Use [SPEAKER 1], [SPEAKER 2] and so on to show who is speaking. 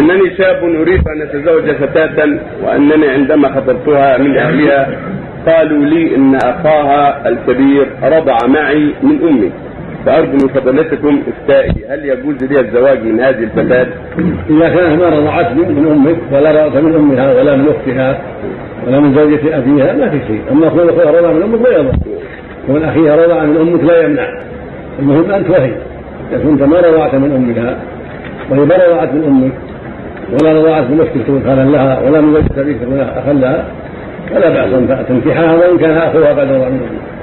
[SPEAKER 1] إنني شاب أريد أن أتزوج فتاة وأنني عندما خطبتها من أهلها قالوا لي إن أخاها الكبير رضع معي من أمي فأرجو من فضيلتكم إفتائي هل يجوز لي الزواج من هذه الفتاة؟
[SPEAKER 2] إذا كانت ما رضعت من أمك ولا رضعت من أمها ولا من أختها ولا من زوجة أبيها ما في شيء، أما اخوها رضع من أمك لا يضر. كون أخيها رضع من أمك لا يمنع. المهم انت وهي. إذا كنت ما رضعت من أمها وهي ما رضعت من أمك ولا رضعت من أختك تكون لها ولا من زوجة أبيك تكون اخا لها فلا بأس أن تنكحها وإن كان أخوها قد رضع من أمك.